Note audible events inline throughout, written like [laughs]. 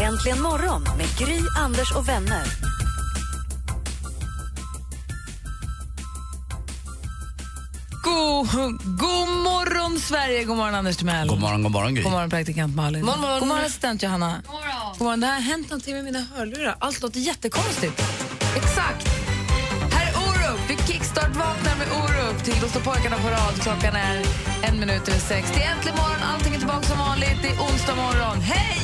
Äntligen morgon med Gry, Anders och vänner. God, god morgon, Sverige! God morgon, Anders Timell. God morgon, god morgon Gry. God morgon, praktikant Malin. morgon, morgon. God morgon, assistent Johanna. God morgon. God morgon. Det har hänt någonting med mina hörlurar. Allt låter jättekonstigt. Exakt. Här är Orup. Vi kickstart-vaknar med Orup. Till Då står pojkarna på rad. Klockan är en minut över sex. Det är äntligen morgon. Allting är tillbaka som vanligt. Det är onsdag morgon. Hej,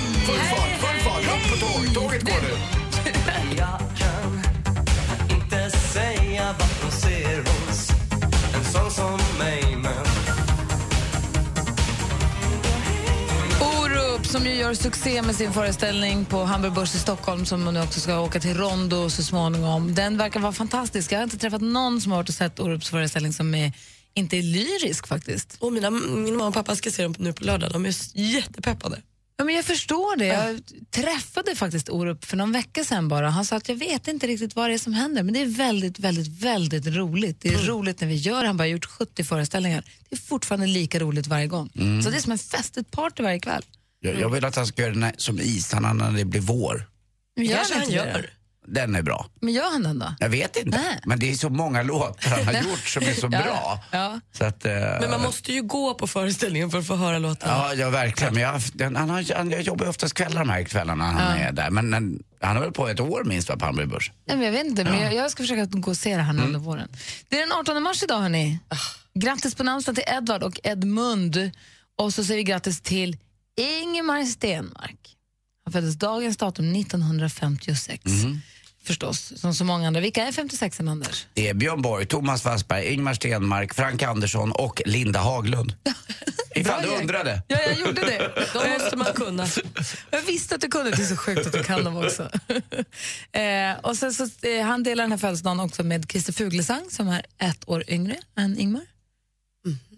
gör succé med sin föreställning på Hamburg Börs i Stockholm som nu också ska åka till Rondo så småningom. Den verkar vara fantastisk. Jag har inte träffat någon som har varit och sett Orups föreställning som är, inte är lyrisk faktiskt. Och mina, min mamma och pappa ska se dem nu på lördag. De är jättepeppade. Ja, men jag förstår det. Jag träffade faktiskt Orup för någon vecka sedan bara. Han sa att jag vet inte riktigt vad det är som händer men det är väldigt, väldigt, väldigt roligt. Det är roligt när vi gör Han har bara gjort 70 föreställningar. Det är fortfarande lika roligt varje gång. Så det är som en fest, ett party varje kväll. Jag, jag vill att han ska göra den här, som isarna när det blir vår. Men gör Kanske han inte gör. Den är bra. Men gör han den då? Jag vet inte. Nej. Men det är så många låtar han har [laughs] gjort som är så Ja, bra. ja. Så att, eh, Men man måste ju gå på föreställningen för att få höra låtarna. Ja, ja verkligen. Men jag, den, han, har, han, jag jobbar oftast kvällar de här kvällarna han är där. Men, men han har väl på ett år minst va, på Hamburg Börs. Nej, men jag vet inte, men jag, jag ska försöka gå och se det här nu under våren. Det är den 18 mars idag, hörni. Grattis på namnsdagen till Edvard och Edmund. Och så säger vi grattis till Ingemar Stenmark. Han föddes dagens datum 1956. Förstås, som så många andra. Vilka är 56 Anders? Det är Björn Borg, Thomas Wassberg, Ingmar Stenmark, Frank Andersson och Linda Haglund. [laughs] Ifall du undrade. Ja, jag gjorde det. [laughs] De måste man kunna. Jag visste att du kunde, det är så sjukt att du kan dem också. [laughs] eh, och sen så, eh, han delar den här födelsedagen också med Christer Fuglesang som är ett år yngre än Ingmar.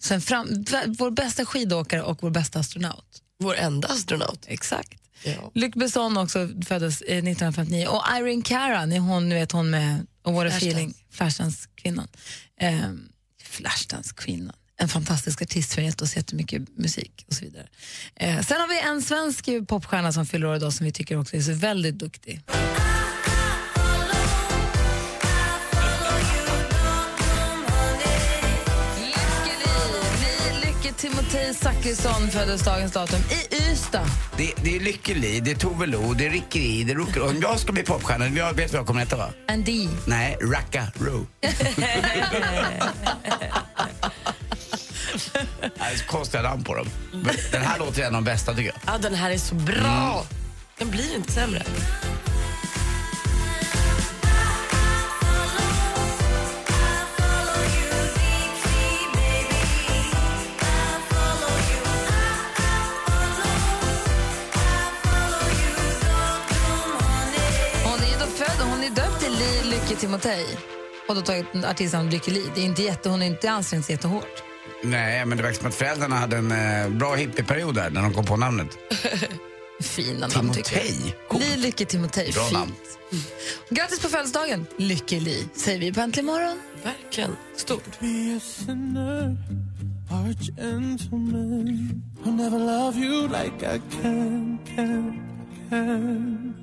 Sen fram, vår bästa skidåkare och vår bästa astronaut. Vår enda astronaut. Exakt. Ja. Luc Besson också föddes eh, 1959 och Irene Cara, ni hon, vet hon med och What a Flashdance. feeling, Flashdance-kvinnan. Eh, Flashdance-kvinnan. En fantastisk artist som gett oss jättemycket musik och så vidare. Eh, sen har vi en svensk popstjärna som fyller år idag som vi tycker också är så väldigt duktig. Timotej Zachrisson föddes dagens datum i Ystad. Det, det är Lykke Li, det är Tove Lo, det är Ricky Li, det är Rook Om jag ska bli popstjärna, jag vet vad jag kommer heta va? Andy. Nej, Racka Ro. [laughs] Är konstiga namn på dem. Men Den här låter en av de bästa tycker jag. Ja, den här är så bra. Den blir inte sämre. Lykke Timotej och då tagit artistnamnet Lykke Li. Det är inte jätte, hon är inte ansträngt sig jättehårt. Nej, men det verkar som att föräldrarna hade en eh, bra hippieperiod där när de kom på namnet. [laughs] Fina namn tycker jag. Li Lykke Timotej, Bra fint. namn. Grattis på födelsedagen, Lykke Li, säger vi på Äntligen morgon. Verkligen. Stort.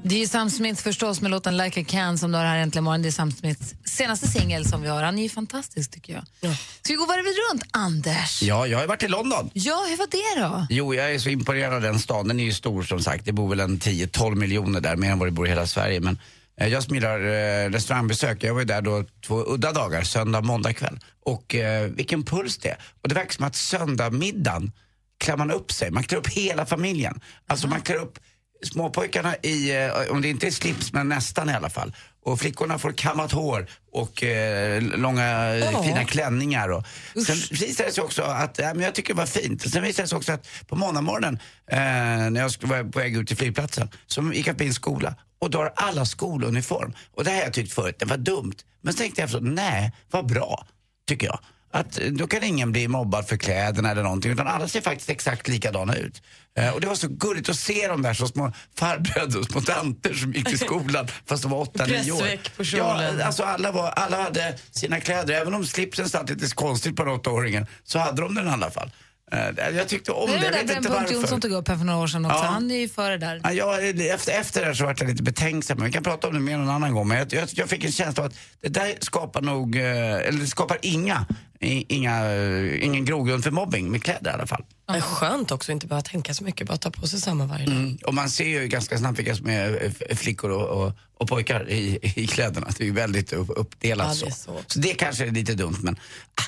Det är ju Sam Smith förstås med låten Like I Can som du har här äntligen morgon. Det är Sam Smiths senaste singel som vi har. Han är ju fantastisk tycker jag. Ska vi gå varvet runt, Anders? Ja, jag har varit i London. Ja, hur var det då? Jo, jag är så imponerad av den staden. Den är ju stor som sagt. Det bor väl en 10-12 miljoner där, mer än vad det bor i hela Sverige. Men eh, jag smilar eh, restaurangbesök. Jag var ju där då två udda dagar, söndag, måndag kväll. Och eh, vilken puls det är. Och det verkar som att söndagmiddagen klär man upp sig. Man klär upp hela familjen. Alltså man klär upp småpojkarna i, eh, om det inte är slips, men nästan i alla fall. Och flickorna får kammat hår och eh, långa eh, fina klänningar. Och. Sen visade det sig också att, ja, men jag tycker det var fint. Sen visade det sig också att på måndagmorgonen eh, när jag vara på väg ut till flygplatsen så gick jag på en skola och då har alla skoluniform. Och det här har jag tyckt förut, det var dumt. Men så tänkte jag efteråt, nej, vad bra, tycker jag. Att då kan ingen bli mobbad för kläderna eller någonting utan alla ser faktiskt exakt likadana ut. Eh, och det var så gulligt att se de där så små farbröder och små tanter som gick till skolan [laughs] fast de var 8-9 år. På kjolen. Ja, alltså alla, var, alla hade sina kläder. Även om slipsen satt lite konstigt på den åttaåringen så hade de den i alla fall. Eh, jag tyckte om Det det, jag det vet där inte Berndt Jonsson varför. tog upp här för några år sedan också. Ja. Han är ju före där. Ja, jag, efter, efter det här så var jag lite betänksam. Vi kan prata om det mer någon annan gång. Men jag, jag, jag fick en känsla av att det där skapar nog, eh, eller det skapar inga, inga, eh, ingen grogrund för mobbing med kläder i alla fall. Det är skönt också att inte behöva tänka så mycket, bara ta på sig samma varje dag. Mm. Och man ser ju ganska snabbt vilka som är flickor och, och, och pojkar i, i kläderna. Det är ju väldigt upp, uppdelat Ja, det så. så. så. det kanske är lite dumt men ah,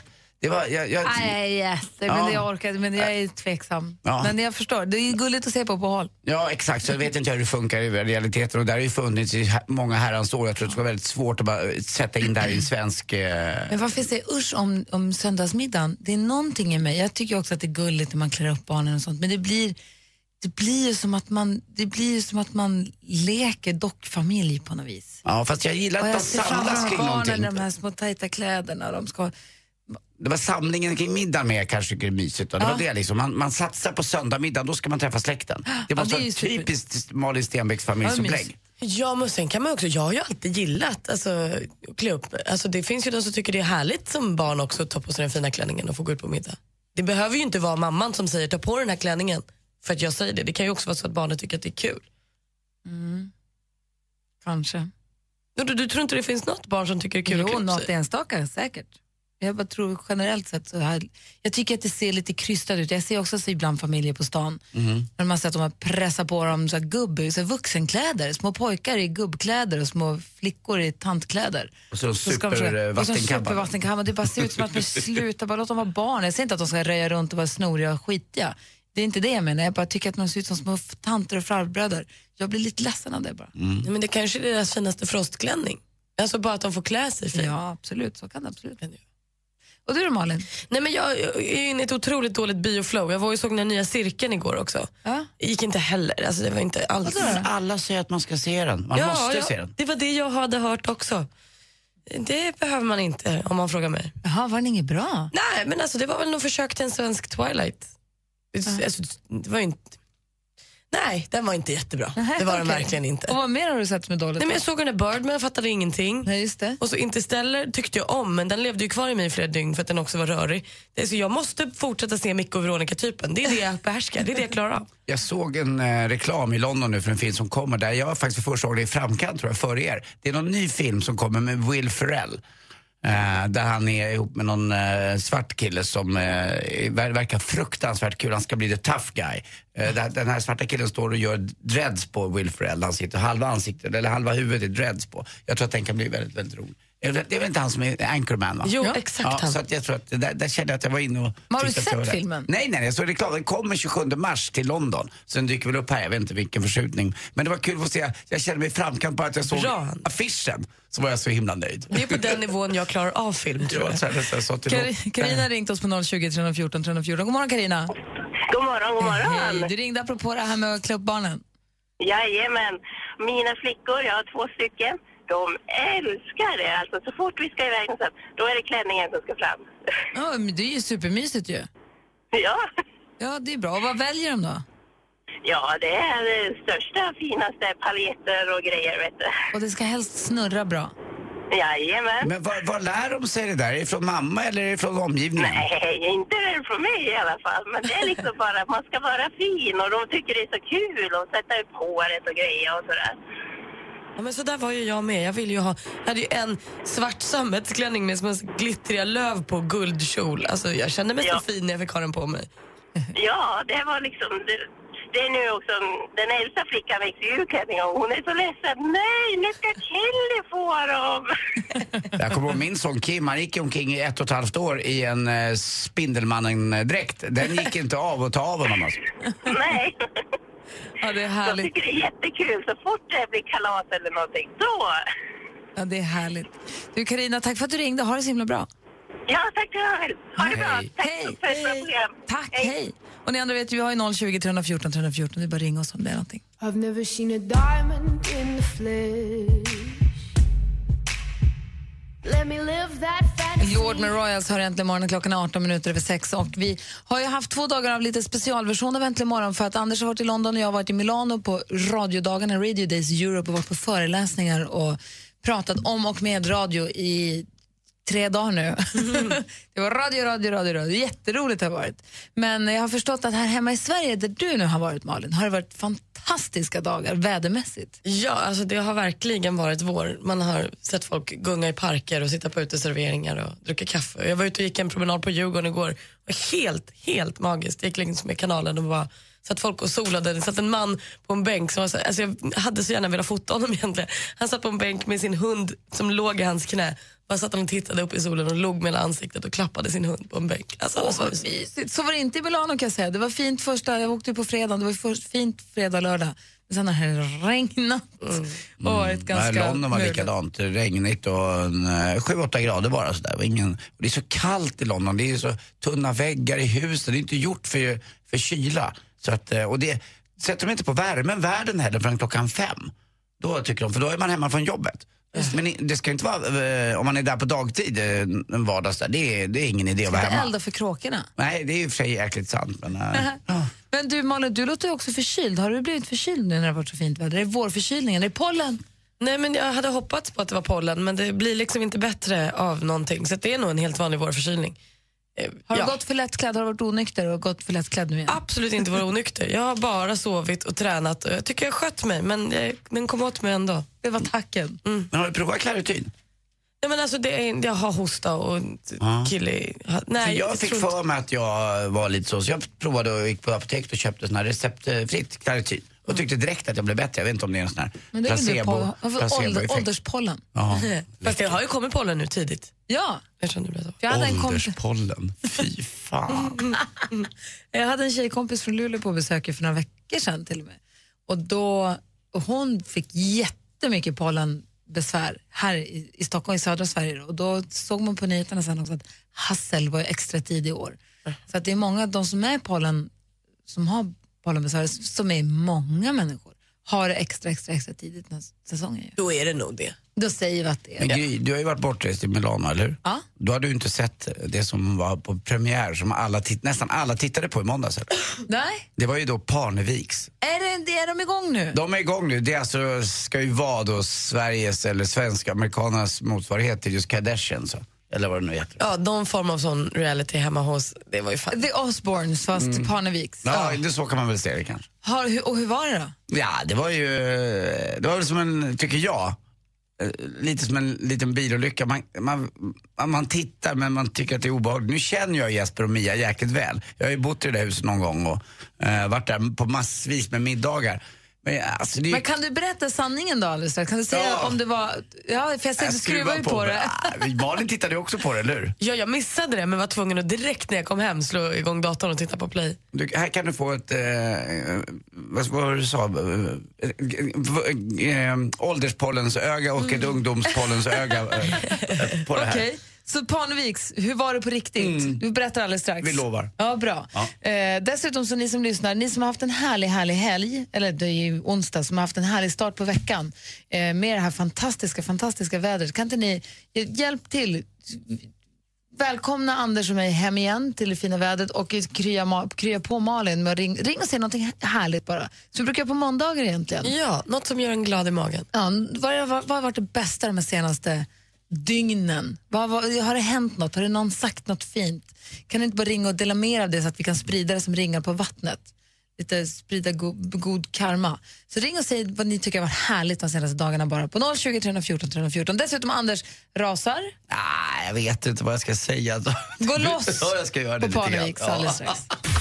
det var, jag, jag, Nej, yes, men Ja. det jag orkar men jag är tveksam. Ja. Men jag förstår, det är gulligt att se på på håll. Ja, exakt. Så jag vet inte hur det funkar i realiteten. Och där har ju funnits i många herrans år. Jag tror det ska vara väldigt svårt att bara eh, sätta in det här i en svensk... Eh... Men varför jag säger usch om, om söndagsmiddagen, det är någonting i mig. Jag tycker också att det är gulligt när man klär upp barnen och sånt, men det blir, det blir ju som att man, det blir som att man leker dockfamilj på något vis. Ja, fast jag gillar att jag de ser framför samlas mig kring barnen någonting. i de här små tajta kläderna. De ska, Det var samlingen kring middagen med jag kanske tycker är mysigt. då. Det Ja. var det liksom. man, man satsar på söndagmiddagen, då ska man träffa släkten. Det var Ja, det så super- typiskt Malin Stenbecks familjeupplägg. Ja, men sen kan man också, jag har ju alltid gillat alltså, att klä upp alltså, Det finns ju de som tycker det är härligt som barn också att ta på sig den fina klänningen och få gå ut på middag. Det behöver ju inte vara mamman som säger ta på den här klänningen för att jag säger det. Det kan ju också vara så att barnet tycker att det är kul. kanske. Du, du, du tror inte det finns något barn som tycker det är kul att Jo, klä upp något sig? enstaka säkert. Jag bara tror generellt sett så här, jag tycker att det ser lite krystat ut. Jag ser också så ibland familjer på stan Mhm. när man ser att de har pressat på dem så här gubb, så här vuxenkläder, små pojkar i gubbkläder och små flickor i tantkläder. Och så så supervattenkammare. Det bara ser ut som att man [laughs] slutar, bara låt dem vara barn. Jag säger inte att de ska röja runt och vara snoriga och skitiga. Det är inte det jag menar, jag bara tycker att de ser ut som små tanter och farbröder. Jag blir lite ledsen av det bara. Mm. Men det kanske är deras finaste frostklänning. Alltså bara att de får klä sig fint. Ja, absolut, så kan det absolut. Och du då Malin? Nej, men jag, är inne i ett otroligt dåligt bioflow. Jag var och såg den nya cirkeln igår också. Ja? Gick inte heller. Alltså, det var inte alls... Men alla säger att man ska se den. Man måste se den. Det var det jag hade hört också. Det behöver man inte om man frågar mig. Jaha, var den inget bra? Nej, men alltså det var väl något försök till en svensk Twilight. Alltså, det var ju inte... Nej, den var inte jättebra. Nej, det var den okej. verkligen inte. Och vad mer har du sett som är dåligt? Nej, men jag såg den där Birdman, jag fattade ingenting. Nej, just det. Och så Interstellar tyckte jag om, men den levde ju kvar i mig i flera dygn för att den också var rörig. Det är så jag måste fortsätta se Micke och Veronica-typen. Det är det jag behärskar, det är det jag klarar av. Jag såg en eh, reklam i London nu för en film som kommer där jag faktiskt för första gången är i framkant tror jag, före er. Det är någon ny film som kommer med Will Ferrell. Eh, där han är ihop med någon eh, svart kille som eh, ver- verkar fruktansvärt kul. Han ska bli the tough guy. Eh, där, den här svarta killen står och gör dreads på Will Ferrell. Han sitter halva ansiktet, eller halva huvudet är dreads på. Jag tror att den kan bli väldigt, väldigt rolig. Det är väl inte han som är Anchorman va? Jo, Ja. exakt Ja, han. så att jag tror att där, där kände jag att jag var inne och Men har du sett filmen? Nej, nej, jag såg reklam. Den kommer 27 mars till London. Sen dyker väl upp här, jag vet inte vilken förskjutning. Men det var kul att se, jag kände mig framkant bara att jag såg Bra. affischen. Så var jag så himla nöjd. Det är på den nivån jag klarar av film [laughs] tror jag. så så Carina har ringt oss på 020 314 314. God morgon Carina. God morgon, god morgon. Hej, du ringde apropå det här med att klä upp barnen. Jajamän. Mina flickor, jag har två stycken, de älskar det. Alltså så fort vi ska iväg någonstans, då är det klänningen som ska fram. Ja, men det är ju supermysigt ju. Ja. Ja, det är bra. Och vad väljer de då? Ja, det är det största, finaste paljetter och grejer, vet du. Och det ska helst snurra bra. Jajamän. Men var, var lär de sig det där? Är det från mamma eller är det från omgivningen? Nej, inte det från mig i alla fall. Men det är liksom bara att man ska vara fin och de tycker det är så kul att sätta upp håret och grejer och sådär. Ja, men så där var ju jag med. Jag ville ju ha, jag hade ju en svart sammetsklänning med små glittriga löv på och guldkjol. Alltså, jag kände mig Ja. så fin när jag fick ha den på mig. [laughs] Ja, det var liksom... Det, det är nu också... Den äldsta flickan växer ju ur klänningen och hon är så ledsen. Nej, nu ska Kelly få dem! [laughs] Jag kommer ihåg min son Kim, han gick omkring i ett och ett halvt år i en eh, Spindelmannen-dräkt. Den gick inte av att ta av honom alltså. Nej. Ja, det är härligt. tycker det är jättekul. Så fort det blir kalas eller någonting, då... Ja, det är härligt. Du Carina, tack för att du ringde. Ha det så himla bra. Ja, tack själv. Ha det bra. Hej. Tack Hej. för ett bra program. Tack, hej. Och ni andra vet vi har ju 020 314 314. Det är bara att ringa oss om det är någonting. I've never seen a diamond in the flesh. Lord med Royals hör äntligen morgonen klockan är 18 minuter över 6 och vi har ju haft två dagar av lite specialversion av Äntligen morgon för att Anders har varit i London och jag har varit i Milano på radiodagarna Radio Days Europe och varit på föreläsningar och pratat om och med radio i tre dagar nu. [laughs] det var radio, radio, radio, radio. Jätteroligt har det varit. Men jag har förstått att här hemma i Sverige, där du nu har varit Malin, har det varit fantastiska dagar vädermässigt. Ja, alltså det har verkligen varit vår. Man har sett folk gunga i parker och sitta på uteserveringar och dricka kaffe. Jag var ute och gick en promenad på Djurgården igår. Var helt, helt magiskt. Jag gick längs med kanalen och bara satt folk och solade. Det satt en man på en bänk som var så, alltså jag hade så gärna velat fota honom [laughs] egentligen. Han satt på en bänk med sin hund som låg i hans knä. Bara satt han och tittade upp i solen och log med hela ansiktet och klappade sin hund på en bänk. Alltså, Åh, vad mysigt. Så var det inte i Milano kan jag säga. Det var fint första, jag åkte på fredagen, det var först, fint fredag, lördag. Men sen har det regnat och varit ganska Nej, London var likadant. Regnigt och en, eh, 7-8 grader bara. Så där. Det var Ingen, och det är så kallt i London. Det är så tunna väggar i husen. Det är inte gjort för, för kyla. Så att, eh, och det sätter de inte på värmen världen heller förrän klockan fem. Då tycker de, för då är man hemma från jobbet. Men det ska inte vara, eh, om man är där på dagtid eh, en vardags där, det är, det är ingen idé att vara hemma. elda för kråkorna. Nej, det är och för sig jäkligt sant. Men, eh, [laughs] Men du Malin, du låter ju också förkyld. Har du blivit förkyld nu när det har varit så fint väder? Är det vårförkylningen? Är det pollen? Nej men jag hade hoppats på att det var pollen men det blir liksom inte bättre av någonting. Så det är nog en helt vanlig vårförkylning. Eh, Har ja. du gått för lättklädd? Har du varit onykter och gått för lättklädd nu igen? Absolut inte varit onykter. Jag har bara sovit och tränat och jag tycker jag har skött mig men den kom åt mig ändå. Det var tacken. men har du provat Claritin? Nej, men alltså, det är, jag har hosta och Ja. kille... ha- För Nej, jag fick för mig att jag var lite så, så jag provade och gick på apoteket och köpte sån här receptfritt Claritin. Och tyckte direkt att jag blev bättre. Jag vet inte om det är en sån här Men det är väl du placebo, på, alltså, ålder, ålderspollen. Ja. [laughs] Fast det har ju kommit pollen nu tidigt. Ja. Eftersom det blev så. För jag, hade en kompis, Ålderspollen, fy fan. [laughs] jag hade en tjejkompis från Luleå på besök för några veckor sedan till och med. Och då, och hon fick jättemycket pollenbesvär här i, i Stockholm, i södra Sverige. Och då såg man på nyheterna sen också att hassel var ju extra tidig i år. Så att det är många av de som är pollen, som har pollenbesvär, som är många människor, har det extra, extra, extra tidigt när säsongen är. Då är det nog det. Då säger vi att det är Men det. Gry, du har ju varit bortrest i Milano, eller hur? Ja. Då har du inte sett det som var på premiär, som alla titt- nästan alla tittade på i måndags. eller? Nej, Det var ju då Parneviks. är, det, är de igång nu? De är igång nu. Det är alltså, ska ju vara då Sveriges eller svenska amerikanernas motsvarighet till just Kardashian. Så. Eller vad det nu heter. Ja, någon form av sån reality hemma hos... Det var ju fan... The Osbournes fast Parneviks. Ja, det så kan man väl säga det kanske. Har, hur, och hur var det då? Ja, det var ju, det var väl som en, tycker jag, eh, lite som en liten bilolycka. Man, man, man tittar men man tycker att det är obehagligt. Nu känner jag Jesper och Mia jäkligt väl. Jag har ju bott i det där huset någon gång och eh, varit där på massvis med middagar. Men, alltså, det Men kan du berätta sanningen då alldeles? Kan du säga Ja. om det var... Ja, för jag du skruvar ju på det. Ah, Malin tittade också på det, eller hur? Ja, jag missade det men var tvungen att direkt när jag kom hem slå igång datorn och titta på play. Du, här kan du få ett, eh, vad vad var det du sa, eh, eh, eh, ålderspollens öga och ett ungdomspollens öga eh, [laughs] på det här. Okej, så Parneviks, hur var det på riktigt? Du berättar alldeles strax. Vi lovar. Ja, bra. Eh, dessutom så ni som lyssnar, ni som har haft en härlig, härlig helg, eller det är ju onsdag, som har haft en härlig start på veckan eh, med det här fantastiska, fantastiska vädret. Kan inte ni eh, hjälp till? Välkomna Anders och mig hem igen till det fina vädret och krya, krya på Malin med att ring, ring och säg någonting härligt bara. Så vi brukar göra på måndagar egentligen. Ja, något som gör en glad i magen. Ja, vad, har- vad, vad har varit det bästa de senaste dygnen? Vad, vad, har det hänt något? Har det någon sagt något fint? Kan du inte bara ringa och dela med er av det så att vi kan sprida det som ringar på vattnet? Lite sprida go, god karma. Så ring och säg vad ni tycker har varit härligt de senaste dagarna bara på 020 314 314. Dessutom Anders rasar Ah, jag vet inte vad jag ska säga. Gå loss [laughs] ja, jag ska göra det på. Parneviks alldeles strax. [laughs]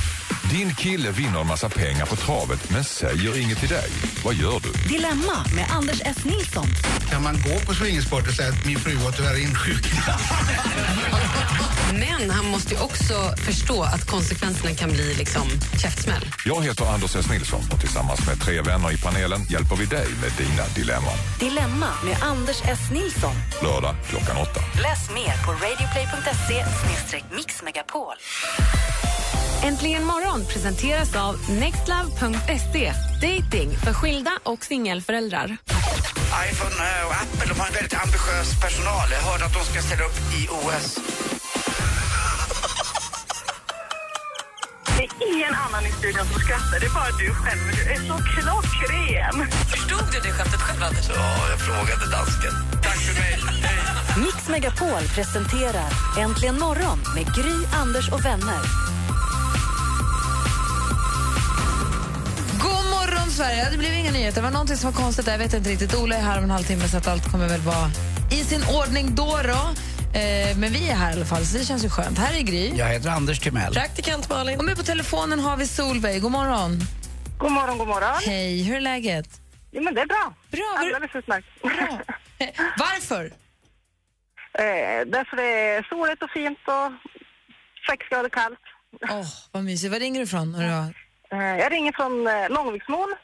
Din kille vinner en massa pengar på travet men säger inget till dig. Vad gör du? Dilemma med Anders S. Nilsson. Kan man gå på swingersport och säga att min fru var tyvärr insjuknad? [laughs] Men han måste ju också förstå att konsekvenserna kan bli liksom käftsmäll. Jag heter Anders S. Nilsson och tillsammans med tre vänner i panelen hjälper vi dig med dina dilemman. Dilemma med Anders S. Nilsson. Lördag klockan åtta. Läs mer på radioplay.se mixmegapol. Äntligen morgon presenteras av nextlove.se. Dating för skilda och singelföräldrar. iPhone eh, och Apple de har en väldigt ambitiös personal. Jag hörde att de ska ställa upp i OS. Det är ingen annan i studion som skrattar, det är bara du själv. Du är så klockren. Förstod du det skämtet själv, Anders? Ja, jag frågade dansken. Tack för mig. Mix Megapol presenterar Äntligen morgon med Gry, Anders och vänner. Sverige! Det blev inga nyheter. Det var någonting som var konstigt där. Jag vet inte riktigt. Ola är här om en halvtimme så att allt kommer väl vara i sin ordning då. då. Eh, men vi är här i alla fall, så det känns ju skönt. Här är Gry. Jag heter Anders Timell. Praktikant Malin. Och med på telefonen har vi Solveig. God morgon. God morgon, god morgon. Hej, hur är läget? Jo, men det är bra. Bra. Alldeles utmärkt. [laughs] Varför? Eh, därför det är soligt och fint och sex grader kallt. Åh, vad mysigt. Var ringer du ifrån? Eh, jag ringer från eh, Långviksmon,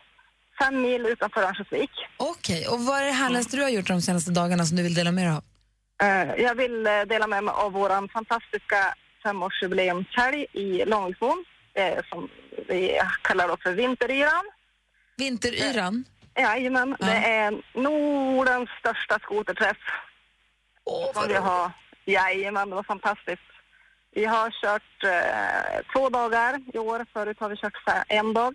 fem mil utanför Örnsköldsvik. Okej, och vad är det härligaste du har gjort de senaste dagarna som du vill dela med dig av? Eh, jag vill dela med mig av vår fantastiska femårsjubileumshelg i Långviksmon, som vi kallar för Vinteryran. Vinteryran? Jajamän, det är Nordens största skoterträff. Åh, vi har. Jajamän, det var fantastiskt. Vi har kört eh, två dagar i år, förut har vi kört en dag.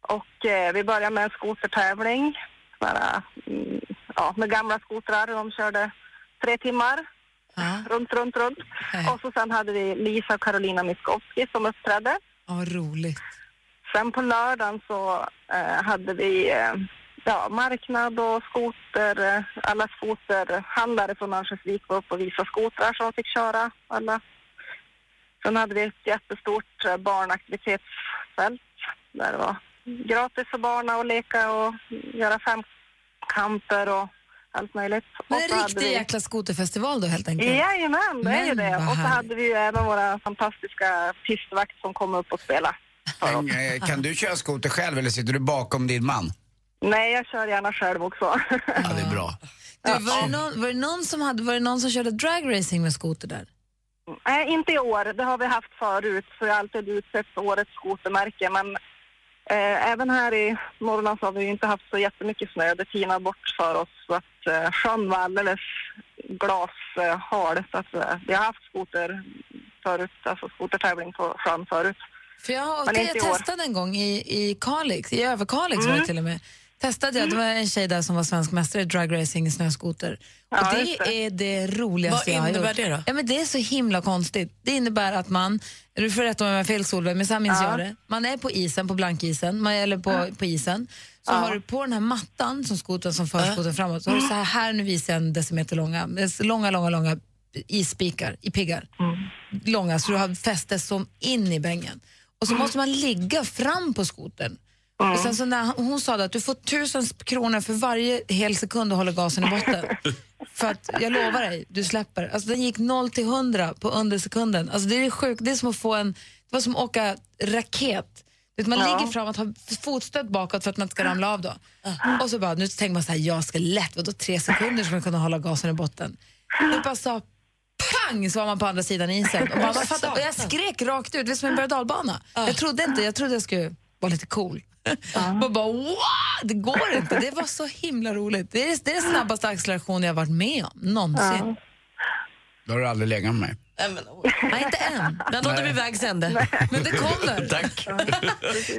Och eh, vi började med en skotertävling, bara, mm, ja, med gamla skotrar. De körde tre timmar, runt, runt, runt. Och så sen hade vi Lisa och Karolina Miskovsky som uppträdde. Ja, vad roligt. Sen på lördagen så eh, hade vi eh, ja, marknad och skoter, eh, alla skoterhandlare från Örnsköldsvik var uppe och visade skotrar som fick köra alla. Sen hade vi ett jättestort eh, barnaktivitetsfält där det var gratis för barnen att leka och göra femkamper och allt möjligt. Men en riktig vi- jäkla skoterfestival då helt enkelt? Jajamän, det är ju Men det. Och så hade vi ju även våra fantastiska pistvakt som kom upp och spelade. Men, eh, kan du köra skoter själv eller sitter du bakom din man? Nej, jag kör gärna själv också. Ja, det är bra. Du, var, det någon, var, det någon som hade, var det någon som körde dragracing med skoter där? Nej, inte i år. Det har vi haft förut, så jag har alltid utsett årets skotermärke. Men eh, även här i Norrland så har vi inte haft så jättemycket snö. Det tinar bort för oss så att eh, sjön var alldeles glashal. så att eh, vi har haft skoter förut, alltså skotertävling på sjön förut. För jag, Men det jag testade en gång i, i Kalix, i Överkalix var det Mm. till och med. Testade jag, det var en tjej där som var svensk mästare i dragracing i snöskoter. Ja, och det, det. är det roligaste Vad jag har innebär gjort. det då? Ja, men det är så himla konstigt. Det innebär att man, du får rätta om jag har fel Solveig, men så här minns Ja. jag det. Man är på isen, på blankisen, man, eller på, på isen. Så Ja. har du på den här mattan som skotern som för skotern framåt, så har du så här, här nu visar jag en decimeter långa, långa, långa, långa isspikar i piggar. Långa, så du har fäste som in i bängen. Och så måste man ligga fram på skotern. Och sen så när hon, sa att du får tusen kronor för varje hel sekund du håller gasen i botten. [laughs] för att jag lovar dig, du släpper. Alltså den gick 0 till 100 på under sekunden. Alltså det är sjukt, det är som att få en, det var som att åka raket. Man Ja. ligger framåt, har fotstöd bakåt för att man inte ska ramla av då. Och så bara, nu tänker man så här, jag ska lätt, vadå tre sekunder ska man kunna hålla gasen i botten. Det bara sa pang så var man på andra sidan isen. Och, man fattade, och jag skrek rakt ut, det är som en berg och dalbana. Jag trodde inte, jag trodde jag skulle vara lite cool. [laughs] Och bara wow, det går inte. Det var så himla roligt. Det är, det är den snabbaste acceleration jag har varit med om någonsin. Då har du aldrig legat med mig. Nej, inte än. Den nådde vid vägs ände. Men det kommer. [laughs] Tack.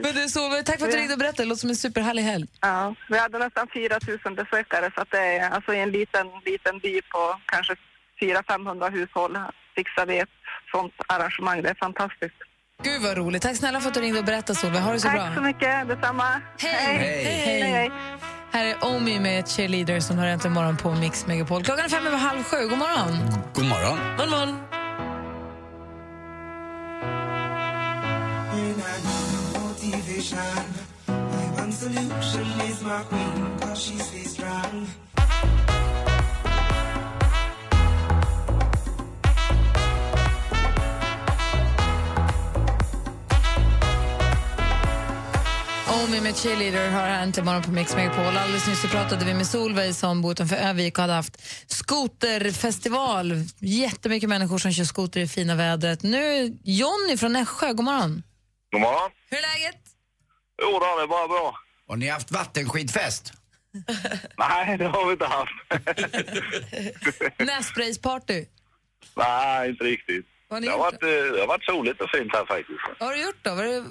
Men du Solveig, tack för att du ringde och berättade. Det låter som en superhärlig helg. Ja, vi hade nästan 4 000 besökare så att det är alltså i en liten, liten by på kanske 400-500 hushåll fixar vi ett sånt arrangemang. Det är fantastiskt. Gud vad roligt. Tack snälla för att du ringde och berättade Solveig. Ha det så Tack bra. så mycket, detsamma. Hej. Hej. Hej. Här är Omi med Cheerleader som har äntligen morgon på Mix Megapol. Klockan är fem över halv sju. God morgon. God morgon. God morgon. Omi med Cheerleader har här äntligen morgon på Mix Megapol. Alldeles nyss så pratade vi med Solveig som bor utanför Övik och hade haft skoterfestival. Jättemycket människor som kör skoter i fina vädret. Nu är Jonny från Nässjö, god morgon. God morgon. Hur är läget? Jo då, det är bara bra. Har ni haft vattenskidfest? [laughs] Nej, det har vi inte haft. [laughs] Nässpraysparty. Nej, inte riktigt. Har Det har, gjort varit, eh, det har varit soligt och fint här faktiskt. Vad har du gjort då? Vad är det...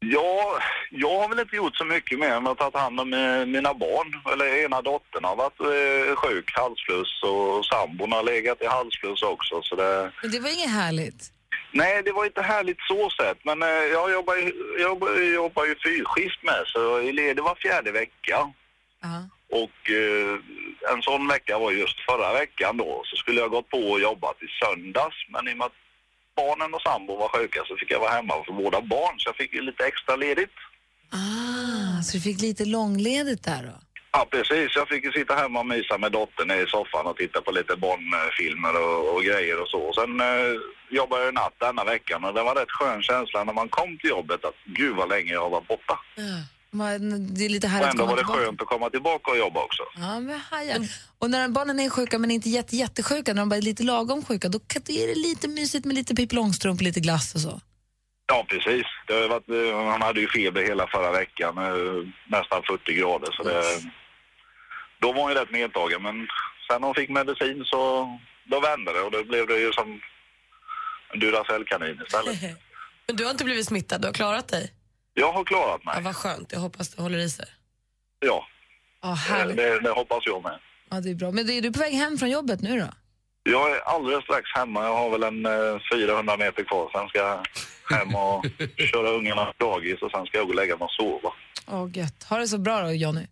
Ja, jag har väl inte gjort så mycket mer än att ta hand om mina barn. Eller ena dottern har varit eh, sjuk, halsfluss och sambon har legat i halsfluss också. Så det... Det var inget härligt. Nej, det var inte härligt så sett. Men eh, jag jobbar ju, jag jobbar, ju fyrskift med så jag är ledig var fjärde vecka. Och eh, en sån vecka var just förra veckan då. Så skulle jag gått på och jobbat i söndags. Men i och med att barnen och sambon var sjuka så fick jag vara hemma för båda barn. Så jag fick ju lite extra ledigt. Ah, så du fick lite långledigt där då? Ja, precis. Jag fick ju sitta hemma och mysa med dottern i soffan och titta på lite barnfilmer och, och grejer och så. Och sen eh, jobbade jag natt denna veckan och det var rätt skön känsla när man kom till jobbet att gud vad länge jag var borta. Man- Det är lite Och härligt att ändå var det tillbaka. skönt att komma tillbaka och jobba också. Ja, men hajar. Och när barnen är sjuka men inte jätte, jättesjuka, när de bara är lite lagom sjuka, då är det lite mysigt med lite Pippi Långstrump och lite glass och så. Ja, precis. Det har varit, eh, han hade ju feber hela förra veckan, eh, nästan 40 grader. Så det, då var hon ju rätt nedtagen, men sen hon fick medicin så då vände det och då blev det ju som en Duracellkanin istället. [laughs] Men du har inte blivit smittad, du har klarat dig? Jag har klarat mig. Ja, vad skönt, jag hoppas det håller i sig. Ja, härligt. det, det hoppas jag med. Ja, det är bra. Men är du på väg hem från jobbet nu då? Jag är alldeles strax hemma. Jag har väl en eh, 400 meter kvar. Sen ska jag hem och [laughs] köra ungarna på dagis och sen ska jag gå och lägga mig och sova. Åh, gött. Ha det så bra då, Jonny.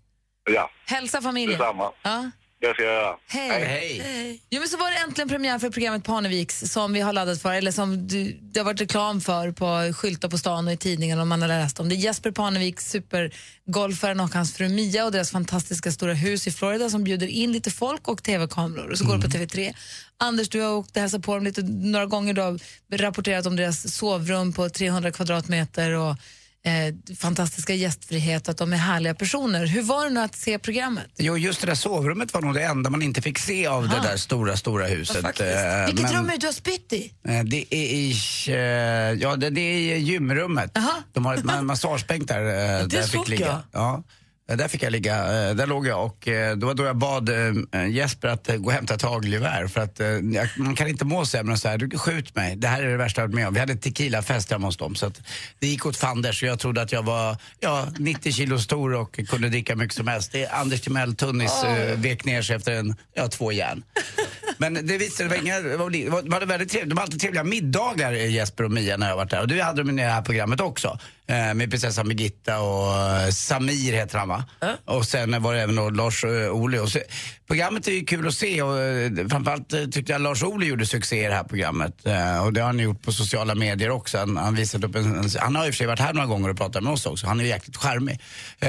Ja, Hälsa familjen. detsamma. Ja. Det ska jag göra. Hej. Jo, men så var det äntligen premiär för programmet Parneviks som vi har laddat för, eller som du, det har varit reklam för på skyltar på stan och i tidningen och man har läst om. Det är Jesper Parnevik, supergolfaren och hans fru Mia och deras fantastiska stora hus i Florida som bjuder in lite folk och tv-kameror och så går det på TV3. Anders, du har åkt och hälsat på dem lite några gånger. Du har rapporterat om deras sovrum på 300 kvadratmeter och eh, fantastiska gästfrihet, att de är härliga personer. Hur var det nu att se programmet? Jo, just det där sovrummet var nog det enda man inte fick se av det där stora, stora huset. Eh, Vilket men- rum är det du har spytt i? Eh, Det är i, eh, ja, det, det är i gymrummet. De har ma- massagebänk där. där jag fick ligga. jag. Ja. Eh, Där fick jag ligga, eh, där låg jag och eh, det var då jag bad Jesper att gå och hämta ett hagelgevär för att man kan inte må sämre än så här, du skjut mig, det här är det värsta jag varit med om. Vi hade tequilafest hemma hos dem så att det gick åt fanders och jag trodde att jag var ja, 90 kilo stor och kunde dricka mycket som helst. Det är Anders Timell Tunnis eh, vek ner sig efter en, ja, två järn. Men det visade det var inga, det var, väldigt trevligt, de hade alltid trevliga middagar eh, Jesper och Mia när jag varit där. Och det hade de i det här programmet också. Eh, med prinsessan Birgitta och eh, Samir heter han va? Och sen var det även Lars Ohly. Och så, programmet är ju kul att se och framförallt tyckte jag Lars Ohly gjorde succé i det här programmet. Och det har han gjort på sociala medier också. Han, han, visat upp en, han har i och för sig varit här några gånger och pratat med oss också. Han är ju jäkligt charmig.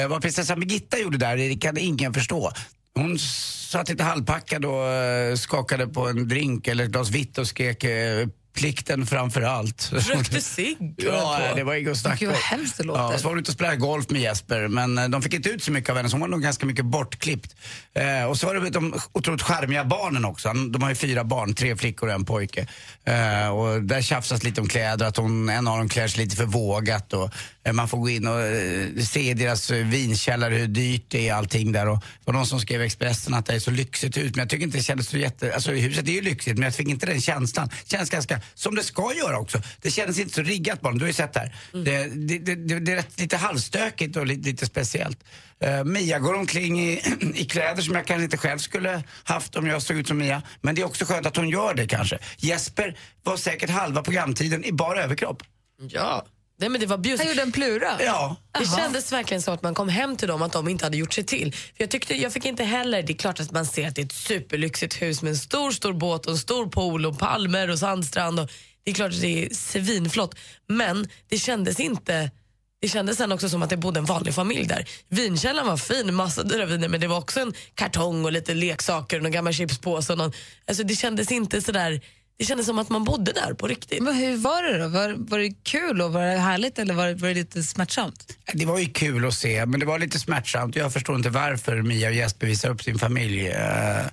Vad prinsessan Birgitta gjorde där, det kan ingen förstå. Hon satt lite halvpackad och eh, skakade på en drink eller ett glas vitt och skrek eh, plikten framför allt. Rökte [laughs] cigg? Ja, det var inget att snacka Gud, vad om. hemskt det låter. Ja, så var hon ute och spelade golf med Jesper, men eh, de fick inte ut så mycket av henne, så hon var nog ganska mycket bortklippt. Eh, och så var det de otroligt charmiga barnen också. De har ju fyra barn, tre flickor och en pojke. Eh, och där tjafsas lite om kläder, att hon, en av dem klär sig lite för vågat. Och, man får gå in och eh, se i deras eh, vinkällare hur dyrt det är allting där. Och det var någon som skrev i Expressen att det är så lyxigt ut, men jag tycker inte det kändes så jätte... Alltså huset är ju lyxigt, men jag fick inte den känslan. känns ganska, som det ska göra också. Det kändes inte så riggat bara, du har ju sett det här. Det, det, det, det, det är rätt, lite halvstökigt och lite, lite speciellt. Eh, Mia går omkring i, [clears throat] i kläder som jag kanske inte själv skulle haft om jag såg ut som Mia. Men det är också skönt att hon gör det kanske. Jesper var säkert halva programtiden i bara överkropp. Ja. Nej, men det var bjussigt. Han gjorde en plura? Ja. Det Jaha. kändes verkligen så att man kom hem till dem att de inte hade gjort sig till. För jag, tyckte, jag fick inte heller, det är klart att man ser att det är ett superlyxigt hus med en stor, stor båt och en stor pool och palmer och sandstrand. Och det är klart att det är svinflott. Men det kändes inte det kändes sen också som att det bodde en vanlig familj där. Vinkällan var fin, massa dyra viner men det var också en kartong och lite leksaker och någon gammal chipspåse. Och någon, alltså det kändes inte sådär det kändes som att man bodde där på riktigt. Men hur var det då? Var, var det kul och var det härligt eller var, var det lite smärtsamt? Det var ju kul att se, men det var lite smärtsamt. Jag förstår inte varför Mia och Jesper visar upp sin familj eh,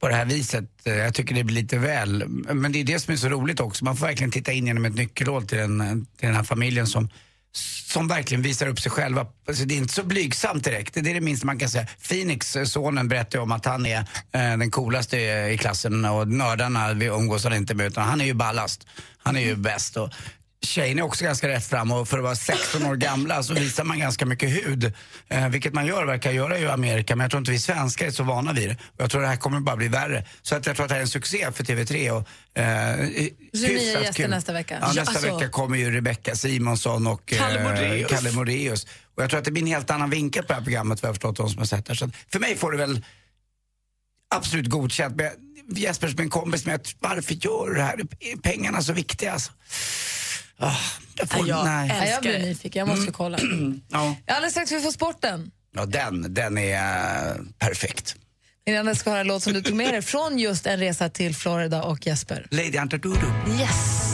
på det här viset. Eh, Jag tycker det blir lite väl. Men det är det som är så roligt också. Man får verkligen titta in genom ett nyckelhål till den, till den här familjen som som verkligen visar upp sig själva. Alltså det är inte så blygsamt direkt, det är det minsta man kan säga. Phoenix, eh, sonen, berättar ju om att han är eh, den coolaste i klassen och nördarna vi umgås han inte med utan han är ju ballast. Han är ju bäst. Och Tjejerna är också ganska rätt fram och för att vara 16 år gamla så visar man ganska mycket hud. Eh, vilket man gör, verkar göra i Amerika, men jag tror inte vi svenskar är så vana vid det. Och jag tror det här kommer bara bli värre. Så att jag tror att det här är en succé för TV3. Och, eh, Så nya gäster kul. nästa vecka? Ja, nästa alltså- vecka kommer ju Rebecca Simonsson och eh, Kalle Moraeus. Kalle Moraeus. Och jag tror att det blir en helt annan vinkel på det här programmet vad jag har förstått de som har sett det. Så att för mig får det väl absolut godkänt. Men Jesper som en kompis, men varför gör du det här? Är pengarna så viktiga alltså? Ah, jag får, Ja, jag nej. Ja, jag älskar blir nyfiken, jag måste kolla. [clears throat] Ja. Alldeles strax vi får sporten. ja, den, den är eh, perfekt. Innan dess ska höra en låt som du tog med dig från just en resa till Florida och Jesper. Lady Antadudu. Yes!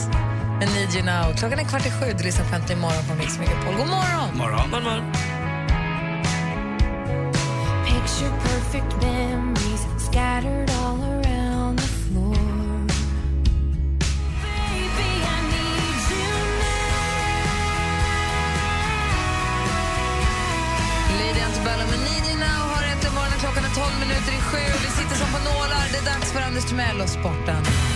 Men Need You Now. Klockan är kvart i sju, du lyssnar på Äntligen morgon på Mix Megapol. God morgon! Morgon. Man, man. Picture perfect memories scattered som på nålar. Det är dags för Anders Timell och sporten.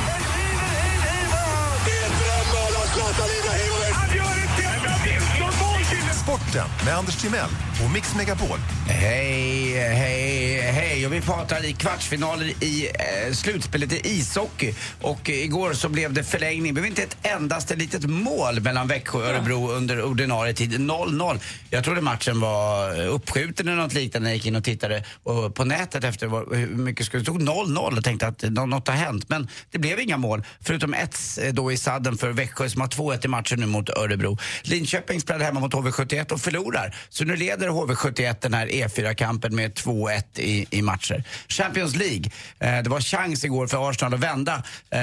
Sporten med Anders Timell och Mix Megapol. Hej, hej, hej. Och vi pratar i kvartsfinaler i eh, slutspelet i ishockey. Och eh, igår så blev det förlängning. Det blev inte ett endaste litet mål mellan Växjö och Örebro under ordinarie tid. 0-0. Jag trodde matchen var uppskjuten eller något liknande när jag gick in och tittade och på nätet efter hur mycket skulle... Det stod 0-0 och tänkte att nå- något har hänt. Men det blev inga mål. Förutom ett eh, då i sadden för Växjö som har 2-1 i matchen nu mot Örebro. Linköping spelade hemma mot HV71 och förlorar. Så nu leder HV71 den här E4-kampen med 2-1 i, i matcher. Champions League. Eh, det var chans igår för Arsenal att vända eh,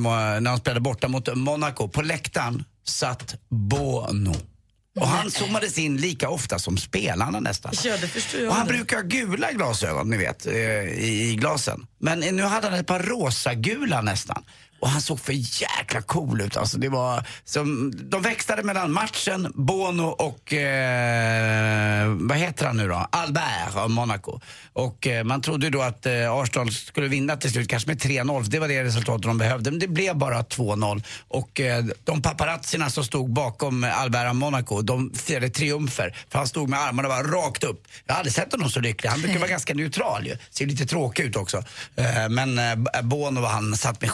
när de spelade borta mot Monaco. På läktaren satt Bono. Och han zoomades in lika ofta som spelarna nästan. Ja. Och han det. brukar ha gula glasögon, ni vet, eh, i, i glasen. Men nu hade han ett par rosa-gula nästan. Och han såg för jäkla cool ut. Alltså, det var som, de växlade mellan matchen, Bono och, eh, vad heter han nu då? Albert av Monaco. Och eh, man trodde då att eh, Arsenal skulle vinna till slut, kanske med 3-0. för Det var det resultatet de behövde. Men det blev bara 2-0. Och eh, de paparazzierna som stod bakom Albert av Monaco, de firade triumfer. För han stod med armarna bara rakt upp. Jag har aldrig sett honom så lycklig. Han brukar vara [laughs] ganska neutral ju. Ser lite tråkig ut också. Eh, men eh, Bono, han satt med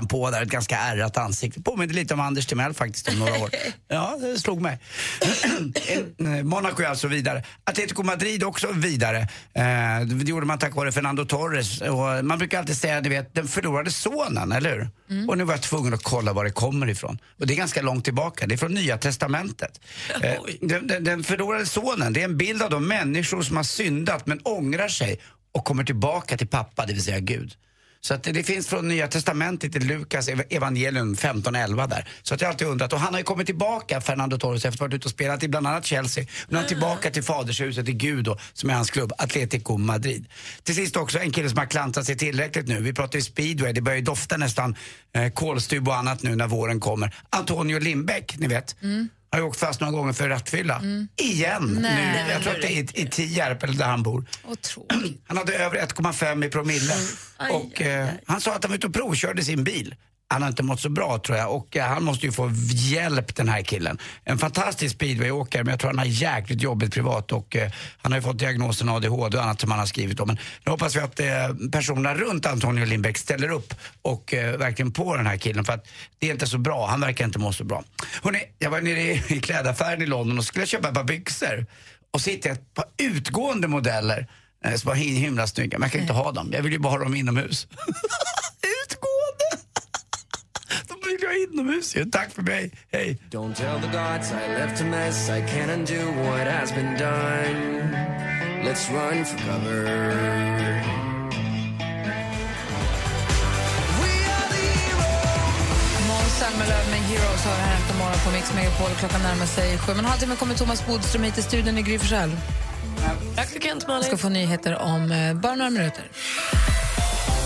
skinnjackan på där, ett ganska ärrat ansikte. Påminner lite om Anders Timell faktiskt om några år. [laughs] Ja, det slog mig. [clears throat] Eh, Monaco är alltså vidare. Atletico Madrid också vidare. Eh, det gjorde man tack vare Fernando Torres. Och man brukar alltid säga, du vet, den förlorade sonen, eller hur? Och nu var jag tvungen att kolla var det kommer ifrån. Och det är ganska långt tillbaka. Det är från Nya Testamentet. [laughs] Eh, den, den, den förlorade sonen, det är en bild av de människor som har syndat men ångrar sig och kommer tillbaka till pappa, det vill säga Gud. Så att det, finns från Nya Testamentet i Lukas evangelium 15.11 där. Så att jag har alltid undrat. Och han har ju kommit tillbaka, Fernando Torres, efter att ha varit ute och spelat i bland annat Chelsea. Nu är han tillbaka till fadershuset, till Gud då, som är hans klubb, Atletico Madrid. Till sist också en kille som har klantat sig tillräckligt nu. Vi pratar ju speedway, det börjar ju dofta nästan eh, kolstub och annat nu när våren kommer. Antonio Lindbäck, ni vet. Mm. Har ju åkt fast några gånger för rattfylla. Igen Nej. nu. Jag tror att det är i, i Tierp eller där han bor. Otroligt. [clears throat] Han hade över 1,5 i promille. Aj, och eh, han sa att han var ute och provkörde sin bil. Han har inte mått så bra tror jag och eh, han måste ju få hjälp den här killen. En fantastisk speedwayåkare men jag tror han har jäkligt jobbigt privat och eh, han har ju fått diagnosen ADHD och annat som han har skrivit om. Men nu hoppas vi att eh, personerna runt Antonio Lindbäck ställer upp och eh, verkligen på den här killen för att det är inte så bra. Han verkar inte må så bra. Hörrni, jag var nere i, i klädaffären i London och skulle köpa ett par byxor och så hittade jag ett par utgående modeller eh, som var himla snygga men jag kan inte ha dem. Jag vill ju bara ha dem inomhus. [laughs] inomhus ju. Tack för mig. Hej. Don't tell the gods I left a mess. I can't undo what has been done. Let's run for cover. We are the oss höra här efter morgon på Mix Megapol. Klockan närmar sig sju. Men en halvtimme kommer Thomas Bodström hit till studion i Gry Forssell. Praktikant Vi ska få nyheter om eh, bara några minuter.